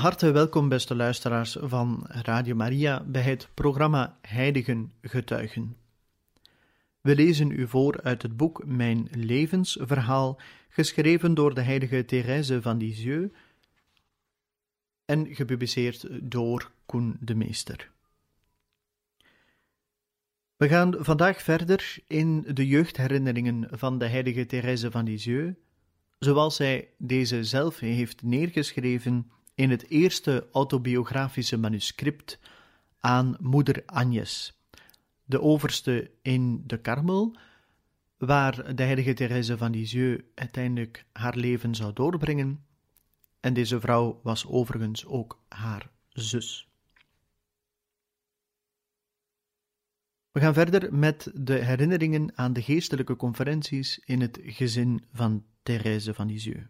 Harte welkom, beste luisteraars van Radio Maria, bij het programma Heiligen Getuigen. We lezen u voor uit het boek Mijn levensverhaal, geschreven door de heilige Thérèse van Lisieux en gepubliceerd door Koen de Meester. We gaan vandaag verder in de jeugdherinneringen van de heilige Thérèse van Lisieux, zoals zij deze zelf heeft neergeschreven in het eerste autobiografische manuscript aan moeder Agnes, de overste in de Karmel, waar de heilige Therese van Lisieux uiteindelijk haar leven zou doorbrengen, en deze vrouw was overigens ook haar zus. We gaan verder met de herinneringen aan de geestelijke conferenties in het gezin van Therese van Lisieux.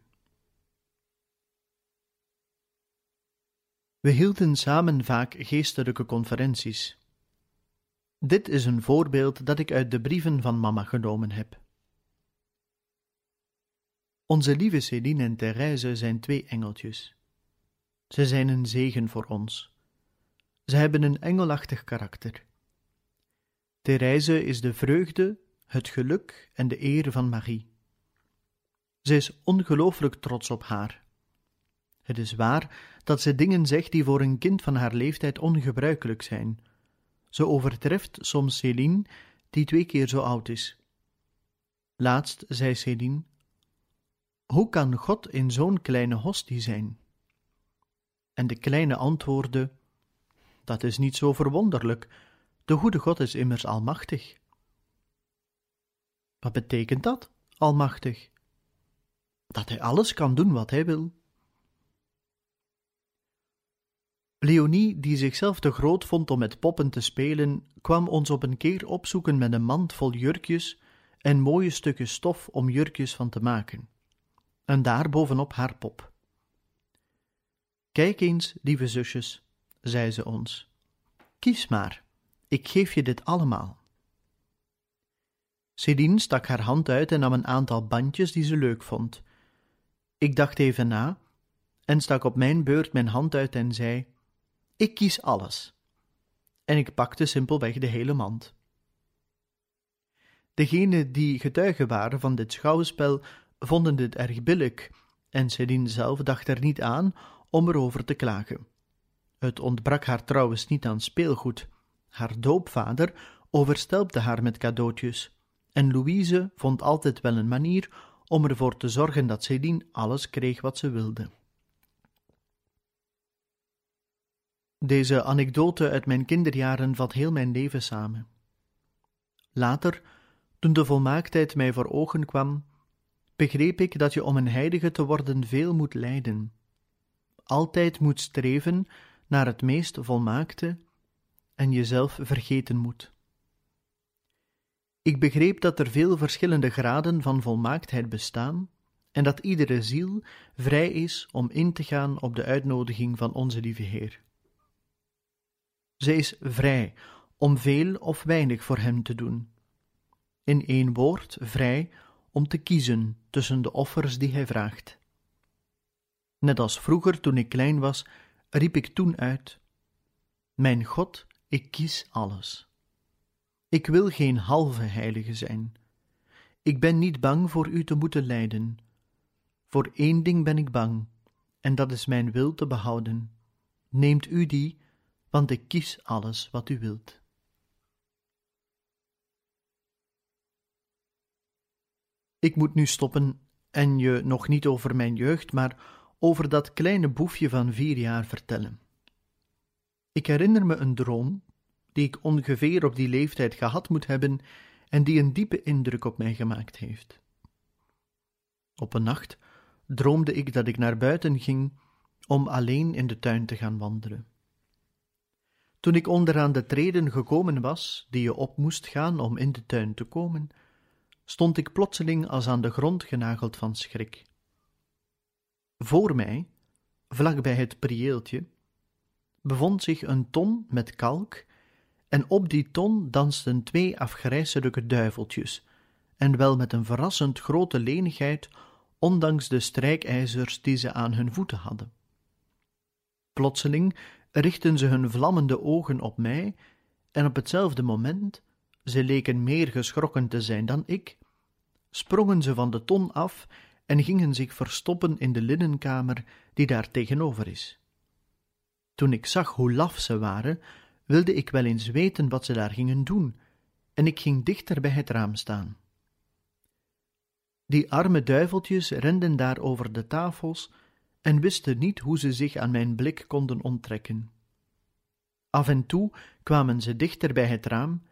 We hielden samen vaak geestelijke conferenties. Dit is een voorbeeld dat ik uit de brieven van mama genomen heb. Onze lieve Céline en Thérèse zijn twee engeltjes. Ze zijn een zegen voor ons. Ze hebben een engelachtig karakter. Thérèse is de vreugde, het geluk en de eer van Marie. Ze is ongelooflijk trots op haar. Het is waar dat ze dingen zegt die voor een kind van haar leeftijd ongebruikelijk zijn. Ze overtreft soms Céline, die twee keer zo oud is. Laatst zei Céline: Hoe kan God in zo'n kleine hostie zijn? En de kleine antwoordde: Dat is niet zo verwonderlijk. De goede God is immers almachtig. Wat betekent dat, almachtig? Dat hij alles kan doen wat hij wil. Leonie, die zichzelf te groot vond om met poppen te spelen, kwam ons op een keer opzoeken met een mand vol jurkjes en mooie stukken stof om jurkjes van te maken. En daar bovenop haar pop. Kijk eens, lieve zusjes, zei ze ons. Kies maar, ik geef je dit allemaal. Céline stak haar hand uit en nam een aantal bandjes die ze leuk vond. Ik dacht even na en stak op mijn beurt mijn hand uit en zei: ik kies alles. En ik pakte simpelweg de hele mand. Degenen die getuigen waren van dit schouwspel vonden dit erg billig, en Céline zelf dacht er niet aan om erover te klagen. Het ontbrak haar trouwens niet aan speelgoed. Haar doopvader overstelpte haar met cadeautjes, en Louise vond altijd wel een manier om ervoor te zorgen dat Céline alles kreeg wat ze wilde. Deze anekdote uit mijn kinderjaren vat heel mijn leven samen. Later, toen de volmaaktheid mij voor ogen kwam, begreep ik dat je om een heilige te worden veel moet lijden, altijd moet streven naar het meest volmaakte en jezelf vergeten moet. Ik begreep dat er veel verschillende graden van volmaaktheid bestaan en dat iedere ziel vrij is om in te gaan op de uitnodiging van onze lieve Heer. Zij is vrij om veel of weinig voor hem te doen. In één woord, vrij om te kiezen tussen de offers die hij vraagt. Net als vroeger toen ik klein was, riep ik toen uit: Mijn God, ik kies alles. Ik wil geen halve heilige zijn. Ik ben niet bang voor u te moeten lijden. Voor één ding ben ik bang, en dat is mijn wil te behouden. Neemt u die, want ik kies alles wat u wilt. Ik moet nu stoppen en je nog niet over mijn jeugd, maar over dat kleine boefje van vier jaar vertellen. Ik herinner me een droom, die ik ongeveer op die leeftijd gehad moet hebben, en die een diepe indruk op mij gemaakt heeft. Op een nacht droomde ik dat ik naar buiten ging om alleen in de tuin te gaan wandelen. Toen ik onderaan de treden gekomen was, die je op moest gaan om in de tuin te komen, stond ik plotseling als aan de grond genageld van schrik. Voor mij, vlak bij het prieeltje, bevond zich een ton met kalk, en op die ton dansten twee afgrijselijke duiveltjes, en wel met een verrassend grote lenigheid, ondanks de strijkijzers die ze aan hun voeten hadden. Plotseling richtten ze hun vlammende ogen op mij, en op hetzelfde moment, ze leken meer geschrokken te zijn dan ik, sprongen ze van de ton af en gingen zich verstoppen in de linnenkamer die daar tegenover is. Toen ik zag hoe laf ze waren, wilde ik wel eens weten wat ze daar gingen doen, en ik ging dichter bij het raam staan. Die arme duiveltjes renden daar over de tafels en wisten niet hoe ze zich aan mijn blik konden onttrekken. Af en toe kwamen ze dichter bij het raam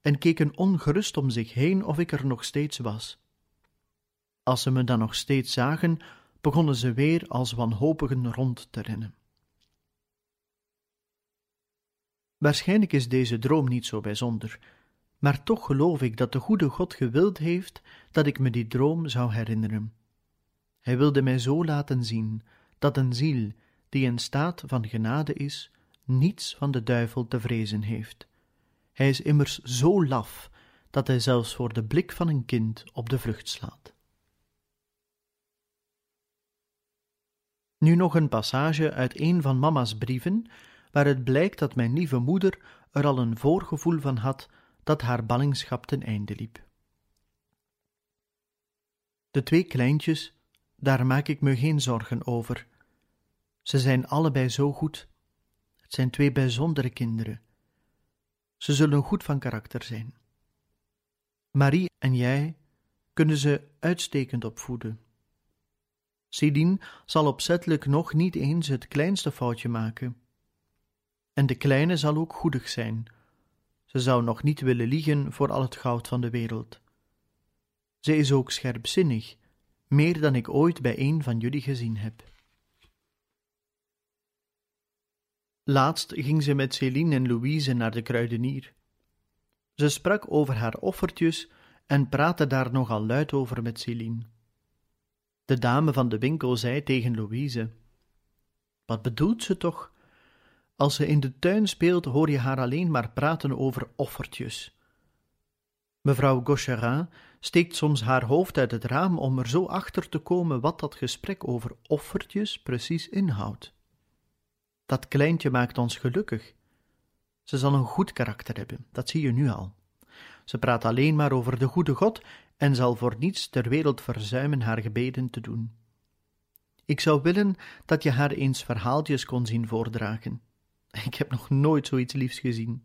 en keken ongerust om zich heen of ik er nog steeds was. Als ze me dan nog steeds zagen, begonnen ze weer als wanhopigen rond te rennen. Waarschijnlijk is deze droom niet zo bijzonder, maar toch geloof ik dat de goede God gewild heeft dat ik me die droom zou herinneren. Hij wilde mij zo laten zien dat een ziel die in staat van genade is, niets van de duivel te vrezen heeft. Hij is immers zo laf dat hij zelfs voor de blik van een kind op de vlucht slaat. Nu nog een passage uit een van mama's brieven, waar het blijkt dat mijn lieve moeder er al een voorgevoel van had dat haar ballingschap ten einde liep. De twee kleintjes, daar maak ik me geen zorgen over. Ze zijn allebei zo goed. Het zijn twee bijzondere kinderen. Ze zullen goed van karakter zijn. Marie en jij kunnen ze uitstekend opvoeden. Céline zal opzettelijk nog niet eens het kleinste foutje maken. En de kleine zal ook goedig zijn. Ze zou nog niet willen liegen voor al het goud van de wereld. Ze is ook scherpzinnig, meer dan ik ooit bij een van jullie gezien heb. Laatst ging ze met Céline en Louise naar de kruidenier. Ze sprak over haar offertjes en praatte daar nogal luid over met Céline. De dame van de winkel zei tegen Louise: Wat bedoelt ze toch? Als ze in de tuin speelt, hoor je haar alleen maar praten over offertjes. Mevrouw Gaucherin steekt soms haar hoofd uit het raam om er zo achter te komen wat dat gesprek over offertjes precies inhoudt. Dat kleintje maakt ons gelukkig. Ze zal een goed karakter hebben, dat zie je nu al. Ze praat alleen maar over de goede God en zal voor niets ter wereld verzuimen haar gebeden te doen. Ik zou willen dat je haar eens verhaaltjes kon zien voordragen. Ik heb nog nooit zoiets liefs gezien.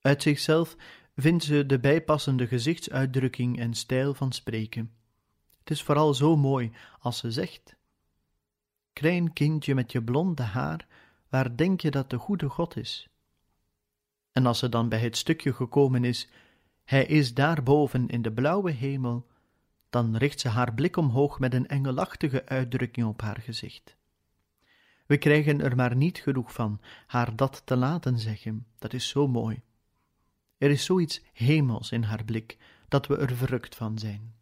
Uit zichzelf vindt ze de bijpassende gezichtsuitdrukking en stijl van spreken. Het is vooral zo mooi als ze zegt: Klein kindje met je blonde haar, waar denk je dat de goede God is? En als ze dan bij het stukje gekomen is hij is daarboven in de blauwe hemel, dan richt ze haar blik omhoog met een engelachtige uitdrukking op haar gezicht. We krijgen er maar niet genoeg van haar dat te laten zeggen, dat is zo mooi. Er is zoiets hemels in haar blik, dat we er verrukt van zijn.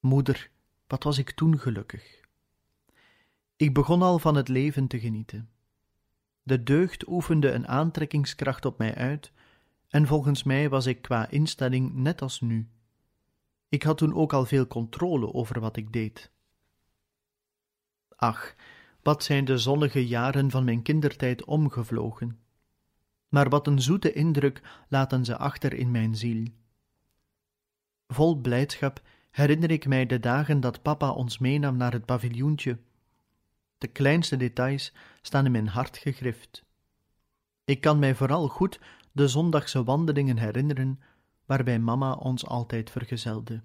Moeder, wat was ik toen gelukkig. Ik begon al van het leven te genieten. De deugd oefende een aantrekkingskracht op mij uit, en volgens mij was ik qua instelling net als nu. Ik had toen ook al veel controle over wat ik deed. Ach, wat zijn de zonnige jaren van mijn kindertijd omgevlogen. Maar wat een zoete indruk laten ze achter in mijn ziel. Vol blijdschap herinner ik mij de dagen dat papa ons meenam naar het paviljoentje. De kleinste details staan in mijn hart gegrift. Ik kan mij vooral goed de zondagse wandelingen herinneren, waarbij mama ons altijd vergezelde.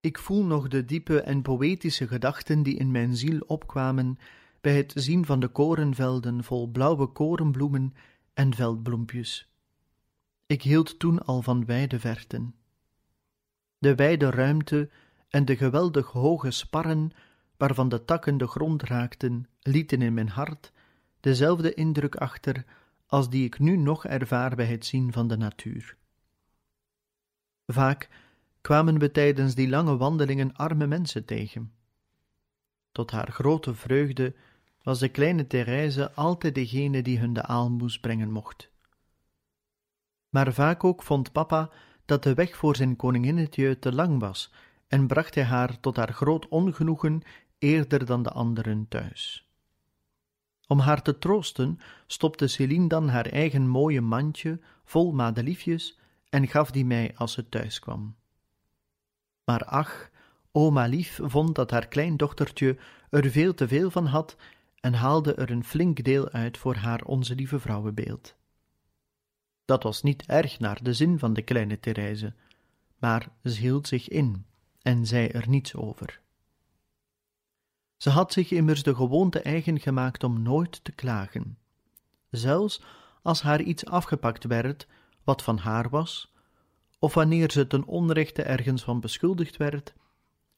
Ik voel nog de diepe en poëtische gedachten die in mijn ziel opkwamen bij het zien van de korenvelden vol blauwe korenbloemen en veldbloempjes. Ik hield toen al van wijde verten. De wijde ruimte en de geweldig hoge sparren, waarvan de takken de grond raakten, lieten in mijn hart dezelfde indruk achter als die ik nu nog ervaar bij het zien van de natuur. Vaak kwamen we tijdens die lange wandelingen arme mensen tegen. Tot haar grote vreugde was de kleine Therese altijd degene die hun de aalmoes brengen mocht. Maar vaak ook vond papa dat de weg voor zijn koninginnetje te lang was en bracht hij haar tot haar groot ongenoegen eerder dan de anderen thuis. Om haar te troosten, stopte Céline dan haar eigen mooie mandje vol madeliefjes en gaf die mij als ze thuis kwam. Maar ach, oma lief vond dat haar kleindochtertje er veel te veel van had en haalde er een flink deel uit voor haar onze lieve vrouwenbeeld. Dat was niet erg naar de zin van de kleine Therese, maar ze hield zich in en zei er niets over. Ze had zich immers de gewoonte eigen gemaakt om nooit te klagen. Zelfs als haar iets afgepakt werd wat van haar was, of wanneer ze ten onrechte ergens van beschuldigd werd,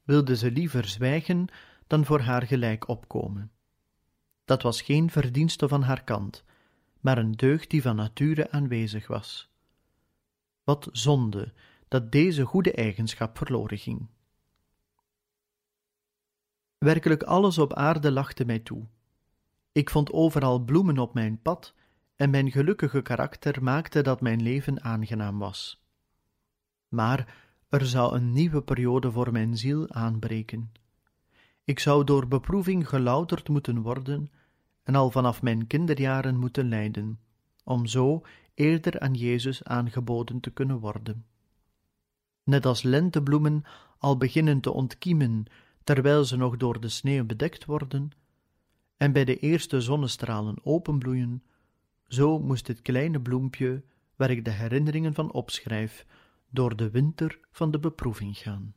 wilde ze liever zwijgen dan voor haar gelijk opkomen. Dat was geen verdienste van haar kant, maar een deugd die van nature aanwezig was. Wat zonde dat deze goede eigenschap verloren ging. Werkelijk alles op aarde lachte mij toe. Ik vond overal bloemen op mijn pad, en mijn gelukkige karakter maakte dat mijn leven aangenaam was. Maar er zou een nieuwe periode voor mijn ziel aanbreken. Ik zou door beproeving gelouterd moeten worden en al vanaf mijn kinderjaren moeten lijden, om zo eerder aan Jezus aangeboden te kunnen worden. Net als lentebloemen al beginnen te ontkiemen terwijl ze nog door de sneeuw bedekt worden, en bij de eerste zonnestralen openbloeien, zo moest dit kleine bloempje, waar ik de herinneringen van opschrijf, door de winter van de beproeving gaan.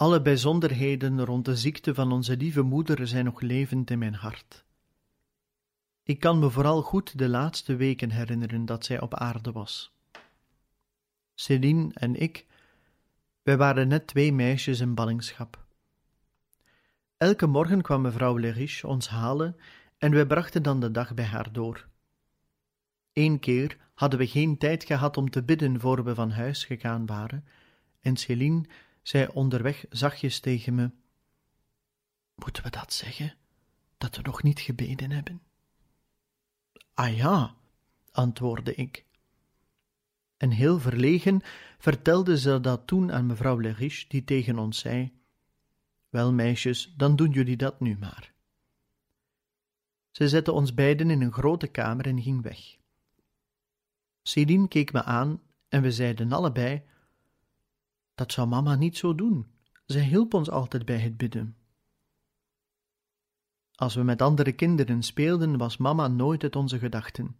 Alle bijzonderheden rond de ziekte van onze lieve moeder zijn nog levend in mijn hart. Ik kan me vooral goed de laatste weken herinneren dat zij op aarde was. Céline en ik, wij waren net twee meisjes in ballingschap. Elke morgen kwam mevrouw Leriche ons halen en wij brachten dan de dag bij haar door. Eén keer hadden we geen tijd gehad om te bidden voor we van huis gegaan waren, en Céline zei onderweg zachtjes tegen me: Moeten we dat zeggen, dat we nog niet gebeden hebben? Ah ja, antwoordde ik. En heel verlegen vertelde ze dat toen aan mevrouw Leriche, die tegen ons zei: Wel, meisjes, dan doen jullie dat nu maar. Ze zette ons beiden in een grote kamer en ging weg. Céline keek me aan en we zeiden allebei: Dat zou mama niet zo doen. Zij hielp ons altijd bij het bidden. Als we met andere kinderen speelden, was mama nooit uit onze gedachten.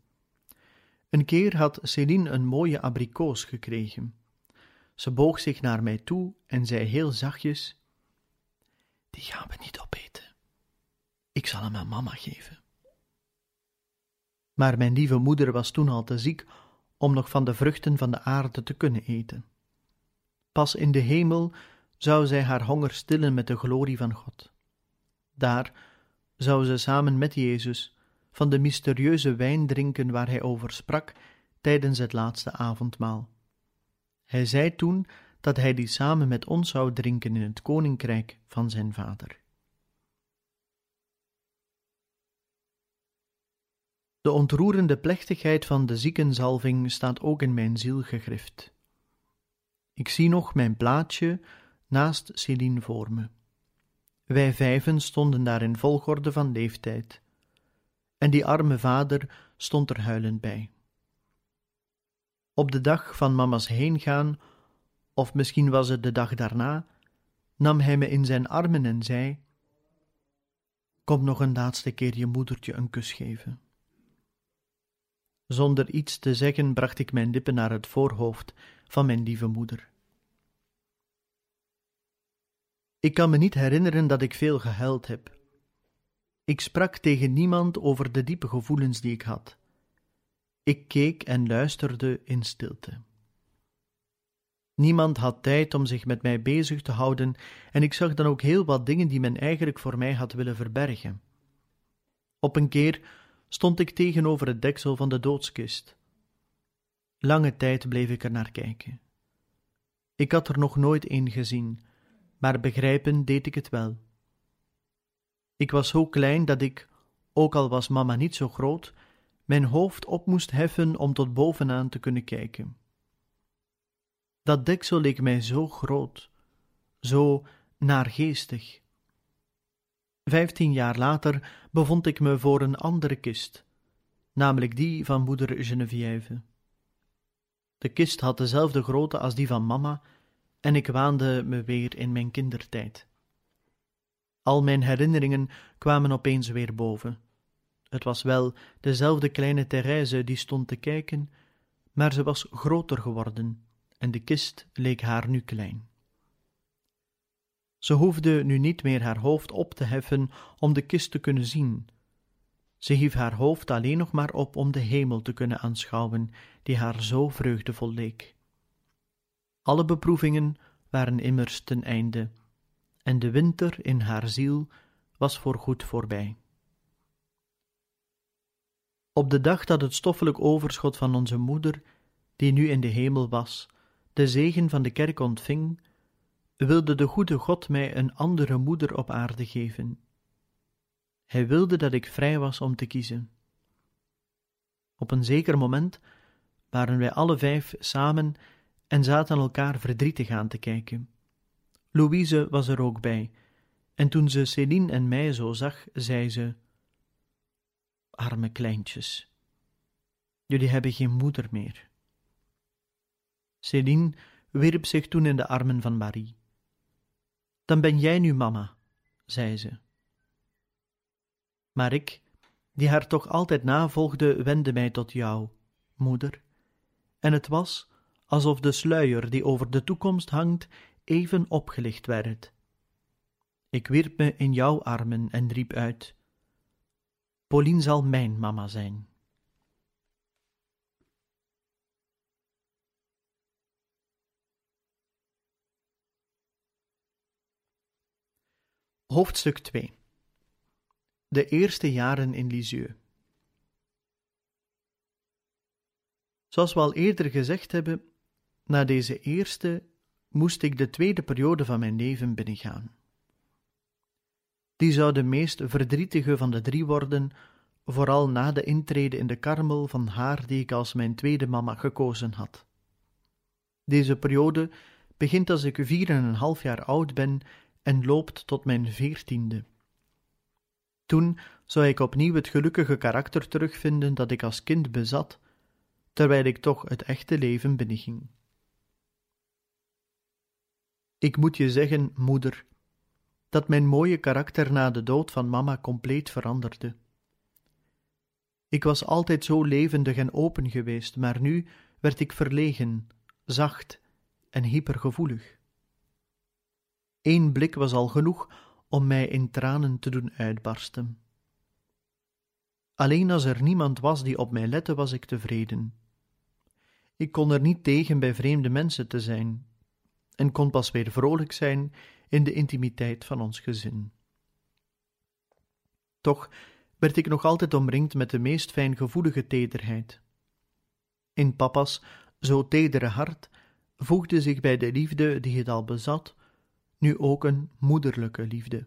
Een keer had Céline een mooie abrikoos gekregen. Ze boog zich naar mij toe en zei heel zachtjes: Die gaan we niet opeten. Ik zal hem aan mama geven. Maar mijn lieve moeder was toen al te ziek om nog van de vruchten van de aarde te kunnen eten. Pas in de hemel zou zij haar honger stillen met de glorie van God. Daar zou ze samen met Jezus van de mysterieuze wijn drinken waar hij over sprak tijdens het laatste avondmaal. Hij zei toen dat hij die samen met ons zou drinken in het koninkrijk van zijn vader. De ontroerende plechtigheid van de ziekenzalving staat ook in mijn ziel gegrift. Ik zie nog mijn plaatje naast Céline voor me. Wij vijven stonden daar in volgorde van leeftijd, en die arme vader stond er huilend bij. Op de dag van mama's heengaan, of misschien was het de dag daarna, nam hij me in zijn armen en zei: Kom nog een laatste keer je moedertje een kus geven. Zonder iets te zeggen bracht ik mijn lippen naar het voorhoofd van mijn lieve moeder. Ik kan me niet herinneren dat ik veel gehuild heb. Ik sprak tegen niemand over de diepe gevoelens die ik had. Ik keek en luisterde in stilte. Niemand had tijd om zich met mij bezig te houden, en ik zag dan ook heel wat dingen die men eigenlijk voor mij had willen verbergen. Op een keer stond ik tegenover het deksel van de doodskist. Lange tijd bleef ik er naar kijken. Ik had er nog nooit een gezien, maar begrijpen deed ik het wel. Ik was zo klein dat ik, ook al was mama niet zo groot, mijn hoofd op moest heffen om tot bovenaan te kunnen kijken. Dat deksel leek mij zo groot, zo naargeestig. Vijftien jaar later bevond ik me voor een andere kist, namelijk die van moeder Geneviève. De kist had dezelfde grootte als die van mama, en ik waande me weer in mijn kindertijd. Al mijn herinneringen kwamen opeens weer boven. Het was wel dezelfde kleine Therese die stond te kijken, maar ze was groter geworden en de kist leek haar nu klein. Ze hoefde nu niet meer haar hoofd op te heffen om de kist te kunnen zien. Ze hief haar hoofd alleen nog maar op om de hemel te kunnen aanschouwen, die haar zo vreugdevol leek. Alle beproevingen waren immers ten einde, en de winter in haar ziel was voorgoed voorbij. Op de dag dat het stoffelijk overschot van onze moeder, die nu in de hemel was, de zegen van de kerk ontving, wilde de goede God mij een andere moeder op aarde geven. Hij wilde dat ik vrij was om te kiezen. Op een zeker moment waren wij alle vijf samen en zaten elkaar verdrietig aan te kijken. Louise was er ook bij, en toen ze Céline en mij zo zag, zei ze: Arme kleintjes, jullie hebben geen moeder meer. Céline wierp zich toen in de armen van Marie. Dan ben jij nu mama, zei ze. Maar ik, die haar toch altijd navolgde, wendde mij tot jou, moeder, en het was alsof de sluier die over de toekomst hangt even opgelicht werd. Ik wierp me in jouw armen en riep uit: Pauline zal mijn mama zijn. Hoofdstuk 2 De eerste jaren in Lisieux Zoals we al eerder gezegd hebben, na deze eerste moest ik de tweede periode van mijn leven binnengaan. Die zou de meest verdrietige van de drie worden, vooral na de intrede in de karmel van haar die ik als mijn tweede mama gekozen had. Deze periode begint als ik vier en een half jaar oud ben en loopt tot mijn veertiende. Toen zou ik opnieuw het gelukkige karakter terugvinden dat ik als kind bezat, terwijl ik toch het echte leven binnenging. Ik moet je zeggen, moeder, dat mijn mooie karakter na de dood van mama compleet veranderde. Ik was altijd zo levendig en open geweest, maar nu werd ik verlegen, zacht en hypergevoelig. Eén blik was al genoeg om mij in tranen te doen uitbarsten. Alleen als er niemand was die op mij lette, was ik tevreden. Ik kon er niet tegen bij vreemde mensen te zijn, en kon pas weer vrolijk zijn in de intimiteit van ons gezin. Toch werd ik nog altijd omringd met de meest fijngevoelige tederheid. In papa's zo tedere hart voegde zich bij de liefde die het al bezat, nu ook een moederlijke liefde.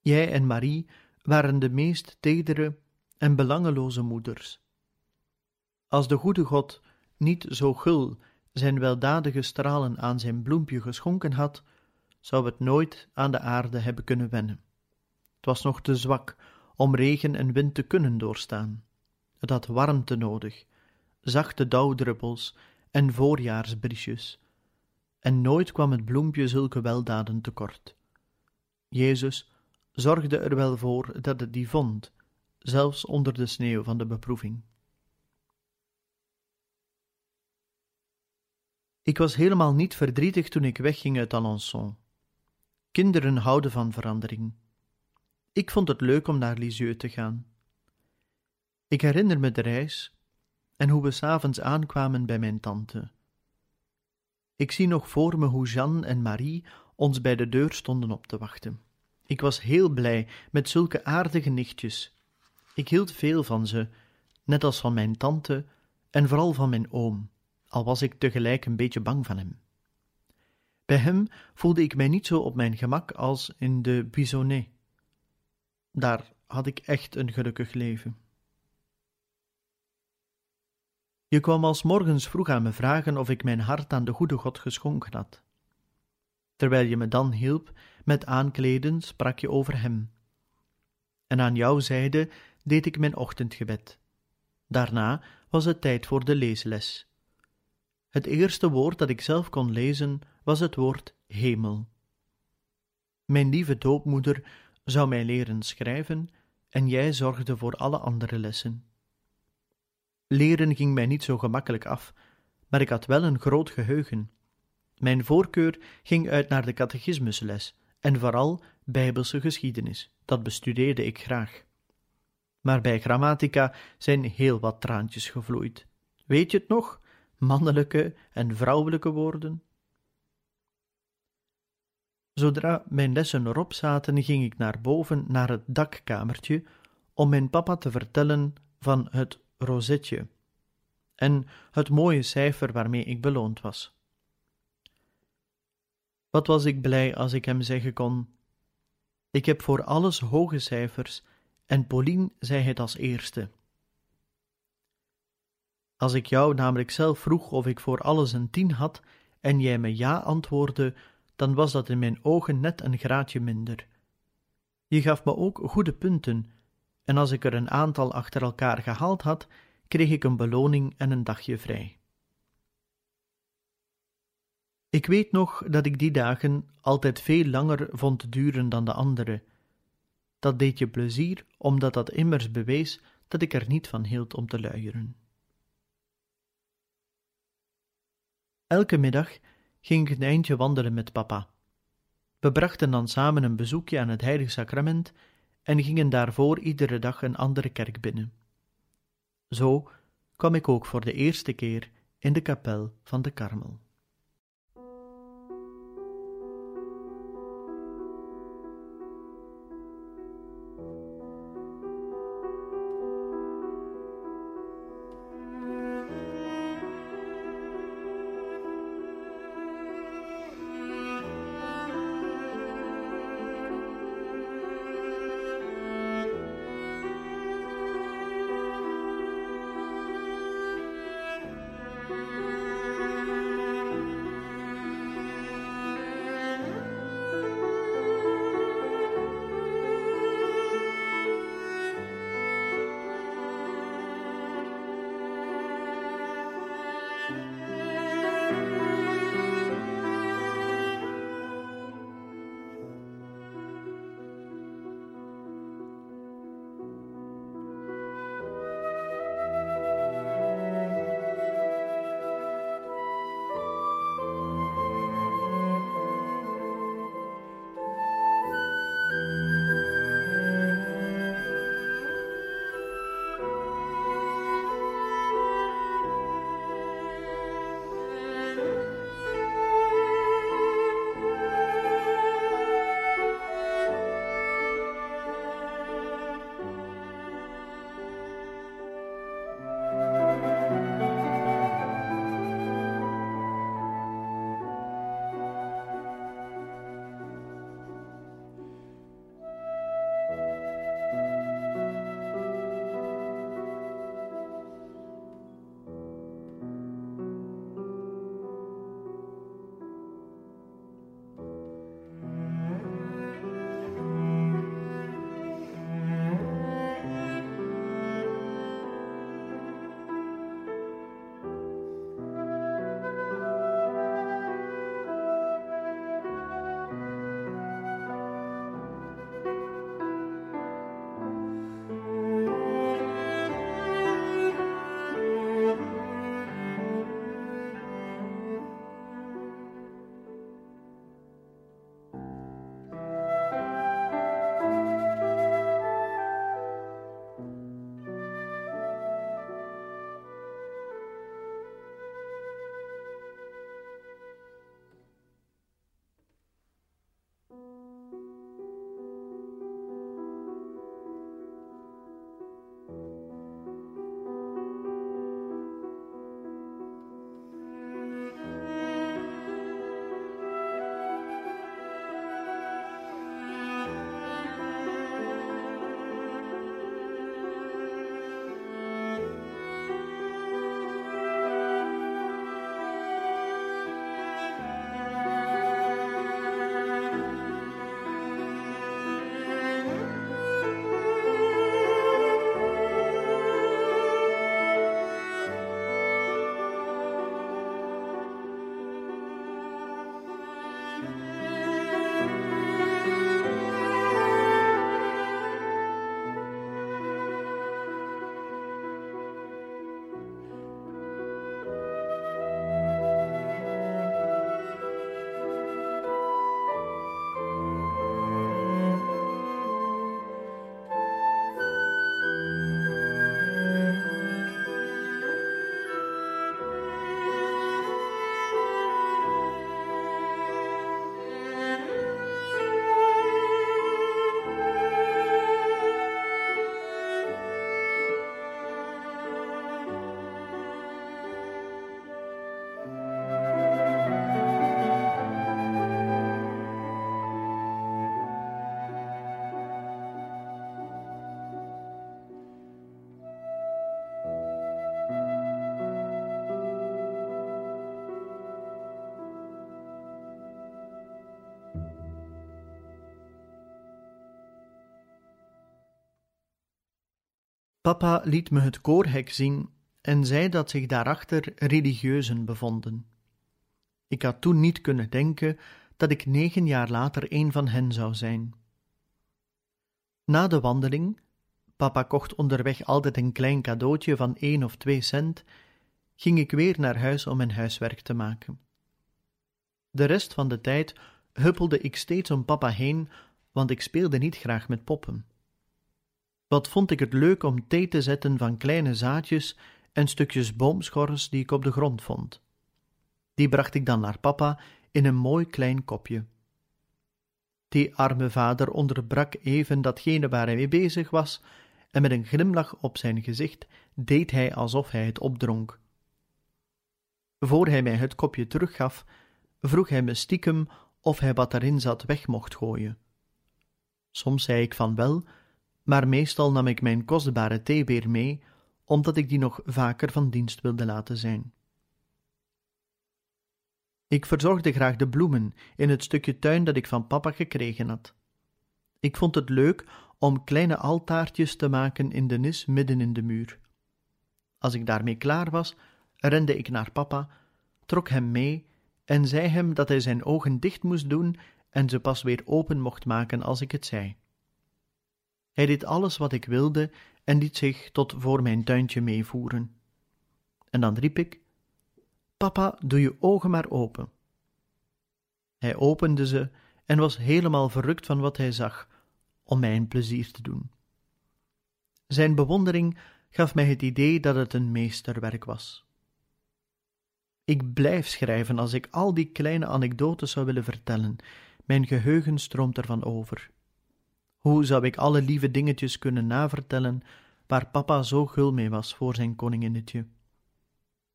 Jij en Marie waren de meest tedere en belangeloze moeders. Als de goede God niet zo gul zijn weldadige stralen aan zijn bloempje geschonken had, zou het nooit aan de aarde hebben kunnen wennen. Het was nog te zwak om regen en wind te kunnen doorstaan. Het had warmte nodig, zachte dauwdruppels en voorjaarsbriesjes, en nooit kwam het bloempje zulke weldaden tekort. Jezus zorgde er wel voor dat het die vond, zelfs onder de sneeuw van de beproeving. Ik was helemaal niet verdrietig toen ik wegging uit Alençon. Kinderen houden van verandering. Ik vond het leuk om naar Lisieux te gaan. Ik herinner me de reis en hoe we s'avonds aankwamen bij mijn tante. Ik zie nog voor me hoe Jeanne en Marie ons bij de deur stonden op te wachten. Ik was heel blij met zulke aardige nichtjes. Ik hield veel van ze, net als van mijn tante en vooral van mijn oom al was ik tegelijk een beetje bang van hem. Bij hem voelde ik mij niet zo op mijn gemak als in de Bisonnet. Daar had ik echt een gelukkig leven. Je kwam als morgens vroeg aan me vragen of ik mijn hart aan de goede God geschonken had. Terwijl je me dan hielp met aankleden, sprak je over hem. En aan jouw zijde deed ik mijn ochtendgebed. Daarna was het tijd voor de leesles. Het eerste woord dat ik zelf kon lezen was het woord hemel. Mijn lieve doopmoeder zou mij leren schrijven en jij zorgde voor alle andere lessen. Leren ging mij niet zo gemakkelijk af, maar ik had wel een groot geheugen. Mijn voorkeur ging uit naar de catechismusles en vooral bijbelse geschiedenis, dat bestudeerde ik graag. Maar bij grammatica zijn heel wat traantjes gevloeid. Weet je het nog? mannelijke en vrouwelijke woorden. Zodra mijn lessen erop zaten, ging ik naar boven naar het dakkamertje om mijn papa te vertellen van het rozetje en het mooie cijfer waarmee ik beloond was. Wat was ik blij als ik hem zeggen kon: Ik heb voor alles hoge cijfers en Pauline zei het als eerste. Als ik jou namelijk zelf vroeg of ik voor alles een tien had en jij me ja antwoordde, dan was dat in mijn ogen net een graadje minder. Je gaf me ook goede punten, en als ik er een aantal achter elkaar gehaald had, kreeg ik een beloning en een dagje vrij. Ik weet nog dat ik die dagen altijd veel langer vond duren dan de andere. Dat deed je plezier, omdat dat immers bewees dat ik er niet van hield om te luieren. Elke middag ging ik een eindje wandelen met papa. We brachten dan samen een bezoekje aan het Heilige Sacrament en gingen daarvoor iedere dag een andere kerk binnen. Zo kwam ik ook voor de eerste keer in de kapel van de Karmel. Papa liet me het koorhek zien en zei dat zich daarachter religieuzen bevonden. Ik had toen niet kunnen denken dat ik negen jaar later een van hen zou zijn. Na de wandeling, papa kocht onderweg altijd een klein cadeautje van één of twee cent, ging ik weer naar huis om mijn huiswerk te maken. De rest van de tijd huppelde ik steeds om papa heen, want ik speelde niet graag met poppen. Wat vond ik het leuk om thee te zetten van kleine zaadjes en stukjes boomschors die ik op de grond vond. Die bracht ik dan naar papa in een mooi klein kopje. Die arme vader onderbrak even datgene waar hij mee bezig was, en met een glimlach op zijn gezicht deed hij alsof hij het opdronk. Voor hij mij het kopje teruggaf, vroeg hij me stiekem of hij wat erin zat weg mocht gooien. Soms zei ik van wel, maar meestal nam ik mijn kostbare thee weer mee, omdat ik die nog vaker van dienst wilde laten zijn. Ik verzorgde graag de bloemen in het stukje tuin dat ik van papa gekregen had. Ik vond het leuk om kleine altaartjes te maken in de nis midden in de muur. Als ik daarmee klaar was, rende ik naar papa, trok hem mee en zei hem dat hij zijn ogen dicht moest doen en ze pas weer open mocht maken als ik het zei. Hij deed alles wat ik wilde en liet zich tot voor mijn tuintje meevoeren. En dan riep ik: Papa, doe je ogen maar open. Hij opende ze en was helemaal verrukt van wat hij zag, om mij een plezier te doen. Zijn bewondering gaf mij het idee dat het een meesterwerk was. Ik blijf schrijven als ik al die kleine anekdotes zou willen vertellen. Mijn geheugen stroomt ervan over. Hoe zou ik alle lieve dingetjes kunnen navertellen waar papa zo gul mee was voor zijn koninginnetje?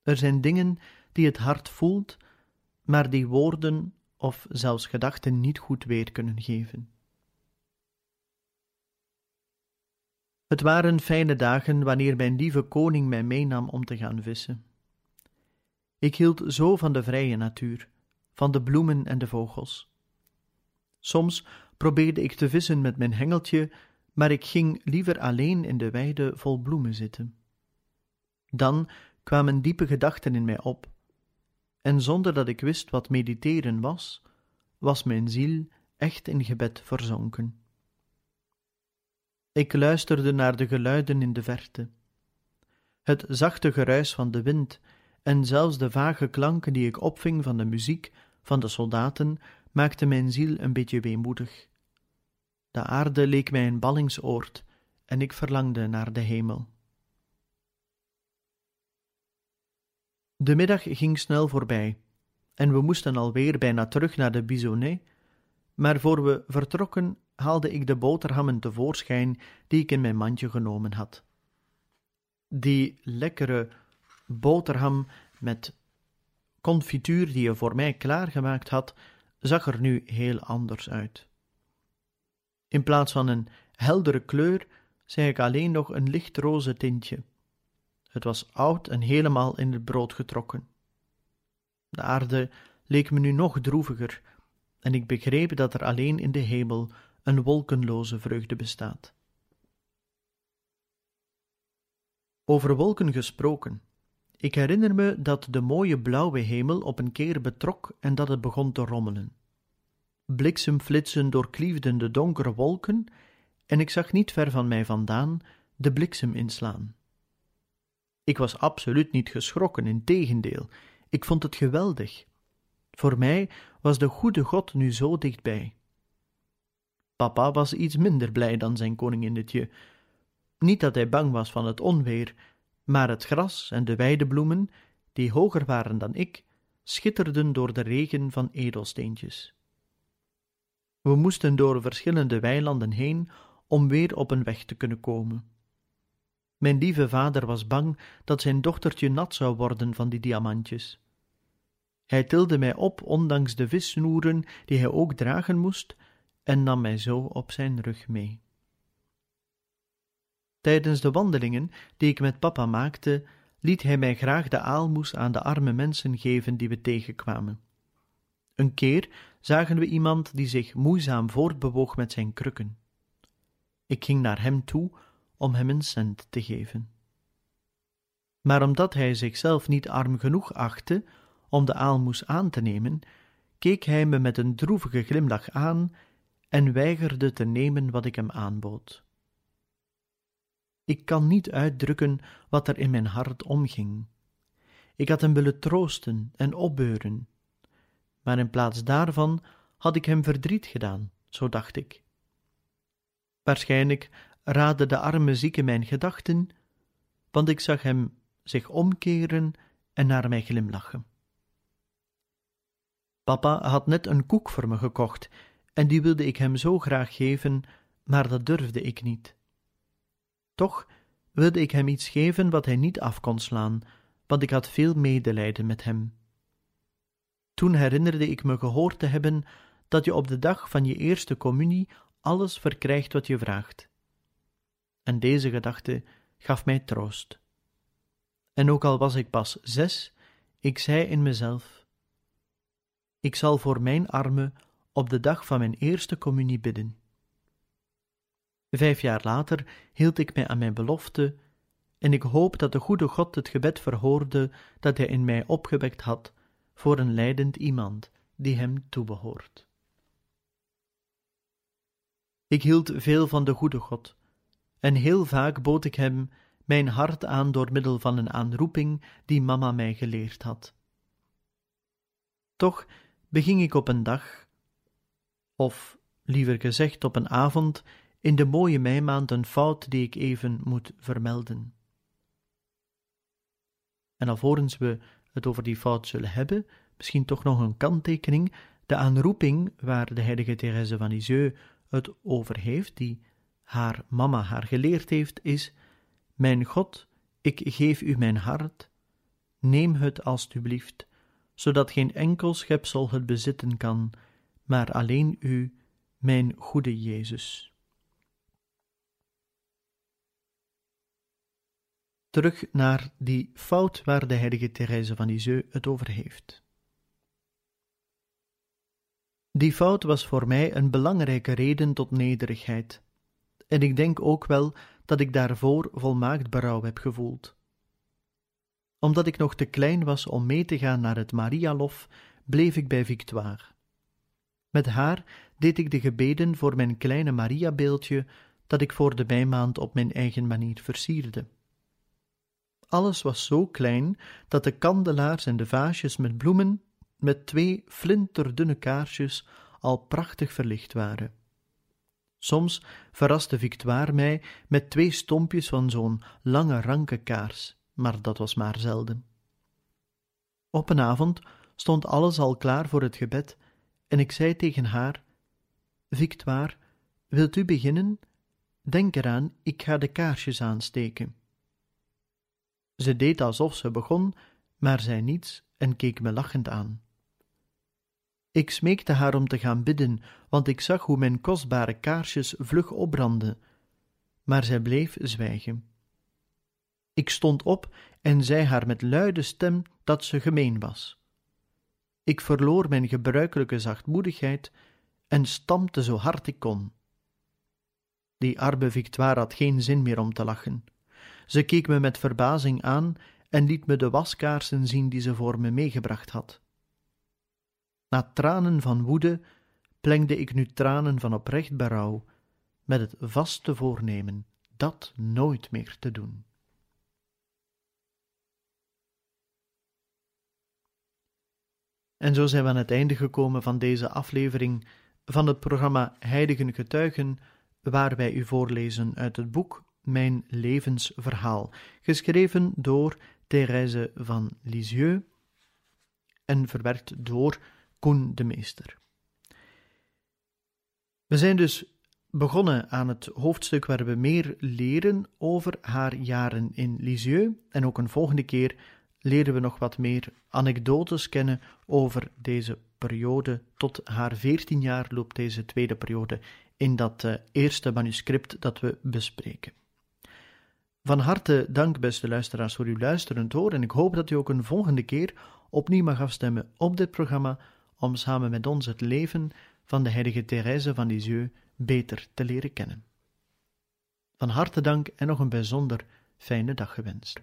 Er zijn dingen die het hart voelt, maar die woorden of zelfs gedachten niet goed weer kunnen geven. Het waren fijne dagen wanneer mijn lieve koning mij meenam om te gaan vissen. Ik hield zo van de vrije natuur, van de bloemen en de vogels. Soms probeerde ik te vissen met mijn hengeltje, maar ik ging liever alleen in de weide vol bloemen zitten. Dan kwamen diepe gedachten in mij op, en zonder dat ik wist wat mediteren was, was mijn ziel echt in gebed verzonken. Ik luisterde naar de geluiden in de verte. Het zachte geruis van de wind en zelfs de vage klanken die ik opving van de muziek van de soldaten maakten mijn ziel een beetje weemoedig. De aarde leek mij een ballingsoord en ik verlangde naar de hemel. De middag ging snel voorbij en we moesten alweer bijna terug naar de Bisonnet, maar voor we vertrokken haalde ik de boterhammen tevoorschijn die ik in mijn mandje genomen had. Die lekkere boterham met confituur die je voor mij klaargemaakt had, zag er nu heel anders uit. In plaats van een heldere kleur, zei ik alleen nog een lichtroze tintje. Het was oud en helemaal in het brood getrokken. De aarde leek me nu nog droeviger, en ik begreep dat er alleen in de hemel een wolkenloze vreugde bestaat. Over wolken gesproken. Ik herinner me dat de mooie blauwe hemel op een keer betrok en dat het begon te rommelen. Bliksemflitsen doorkliefden de donkere wolken en ik zag niet ver van mij vandaan de bliksem inslaan. Ik was absoluut niet geschrokken, in tegendeel, ik vond het geweldig. Voor mij was de goede God nu zo dichtbij. Papa was iets minder blij dan zijn koninginnetje. Niet dat hij bang was van het onweer, maar het gras en de weidebloemen, die hoger waren dan ik, schitterden door de regen van edelsteentjes. We moesten door verschillende weilanden heen om weer op een weg te kunnen komen. Mijn lieve vader was bang dat zijn dochtertje nat zou worden van die diamantjes. Hij tilde mij op, ondanks de vissnoeren die hij ook dragen moest, en nam mij zo op zijn rug mee. Tijdens de wandelingen die ik met papa maakte, liet hij mij graag de aalmoes aan de arme mensen geven die we tegenkwamen. Een keer zagen we iemand die zich moeizaam voortbewoog met zijn krukken. Ik ging naar hem toe om hem een cent te geven. Maar omdat hij zichzelf niet arm genoeg achtte om de aalmoes aan te nemen, keek hij me met een droevige glimlach aan en weigerde te nemen wat ik hem aanbood. Ik kan niet uitdrukken wat er in mijn hart omging. Ik had hem willen troosten en opbeuren, maar in plaats daarvan had ik hem verdriet gedaan, zo dacht ik. Waarschijnlijk raadde de arme zieke mijn gedachten, want ik zag hem zich omkeren en naar mij glimlachen. Papa had net een koek voor me gekocht en die wilde ik hem zo graag geven, maar dat durfde ik niet. Toch wilde ik hem iets geven wat hij niet af kon slaan, want ik had veel medelijden met hem. Toen herinnerde ik me gehoord te hebben dat je op de dag van je eerste communie alles verkrijgt wat je vraagt. En deze gedachte gaf mij troost. En ook al was ik pas zes, ik zei in mezelf: Ik zal voor mijn armen op de dag van mijn eerste communie bidden. Vijf jaar later hield ik mij aan mijn belofte, en ik hoop dat de goede God het gebed verhoorde dat hij in mij opgewekt had voor een lijdend iemand die hem toebehoort. Ik hield veel van de goede God, en heel vaak bood ik hem mijn hart aan door middel van een aanroeping die mama mij geleerd had. Toch beging ik op een dag, of liever gezegd op een avond, in de mooie meimaand een fout die ik even moet vermelden. En alvorens we het over die fout zullen hebben, misschien toch nog een kanttekening, de aanroeping waar de heilige Therese van Lisieux het over heeft, die haar mama haar geleerd heeft, is: Mijn God, ik geef u mijn hart, neem het alstublieft, zodat geen enkel schepsel het bezitten kan, maar alleen u, mijn goede Jezus. Terug naar die fout waar de heilige Therese van Lisieux het over heeft. Die fout was voor mij een belangrijke reden tot nederigheid, en ik denk ook wel dat ik daarvoor volmaakt berouw heb gevoeld. Omdat ik nog te klein was om mee te gaan naar het Marialof, bleef ik bij Victoire. Met haar deed ik de gebeden voor mijn kleine Mariabeeldje, dat ik voor de bijmaand op mijn eigen manier versierde. Alles was zo klein dat de kandelaars en de vaasjes met bloemen met twee flinterdunne kaarsjes al prachtig verlicht waren. Soms verraste Victoire mij met twee stompjes van zo'n lange ranke kaars, maar dat was maar zelden. Op een avond stond alles al klaar voor het gebed en ik zei tegen haar: Victoire, wilt u beginnen? Denk eraan, ik ga de kaarsjes aansteken. Ze deed alsof ze begon, maar zei niets en keek me lachend aan. Ik smeekte haar om te gaan bidden, want ik zag hoe mijn kostbare kaarsjes vlug opbrandden, maar zij bleef zwijgen. Ik stond op en zei haar met luide stem dat ze gemeen was. Ik verloor mijn gebruikelijke zachtmoedigheid en stampte zo hard ik kon. Die arme Victoire had geen zin meer om te lachen. Ze keek me met verbazing aan en liet me de waskaarsen zien die ze voor me meegebracht had. Na tranen van woede plengde ik nu tranen van oprecht berouw, met het vaste voornemen dat nooit meer te doen. En zo zijn we aan het einde gekomen van deze aflevering van het programma Heiligen Getuigen, waar wij u voorlezen uit het boek Mijn levensverhaal, geschreven door Thérèse van Lisieux en verwerkt door Koen de Meester. We zijn dus begonnen aan het hoofdstuk waar we meer leren over haar jaren in Lisieux en ook een volgende keer leren we nog wat meer anekdotes kennen over deze periode. Tot haar veertien jaar loopt deze tweede periode in dat uh, eerste manuscript dat we bespreken. Van harte dank, beste luisteraars, voor uw luisterend hoor en ik hoop dat u ook een volgende keer opnieuw mag afstemmen op dit programma om samen met ons het leven van de heilige Thérèse van Lisieux beter te leren kennen. Van harte dank en nog een bijzonder fijne dag gewenst.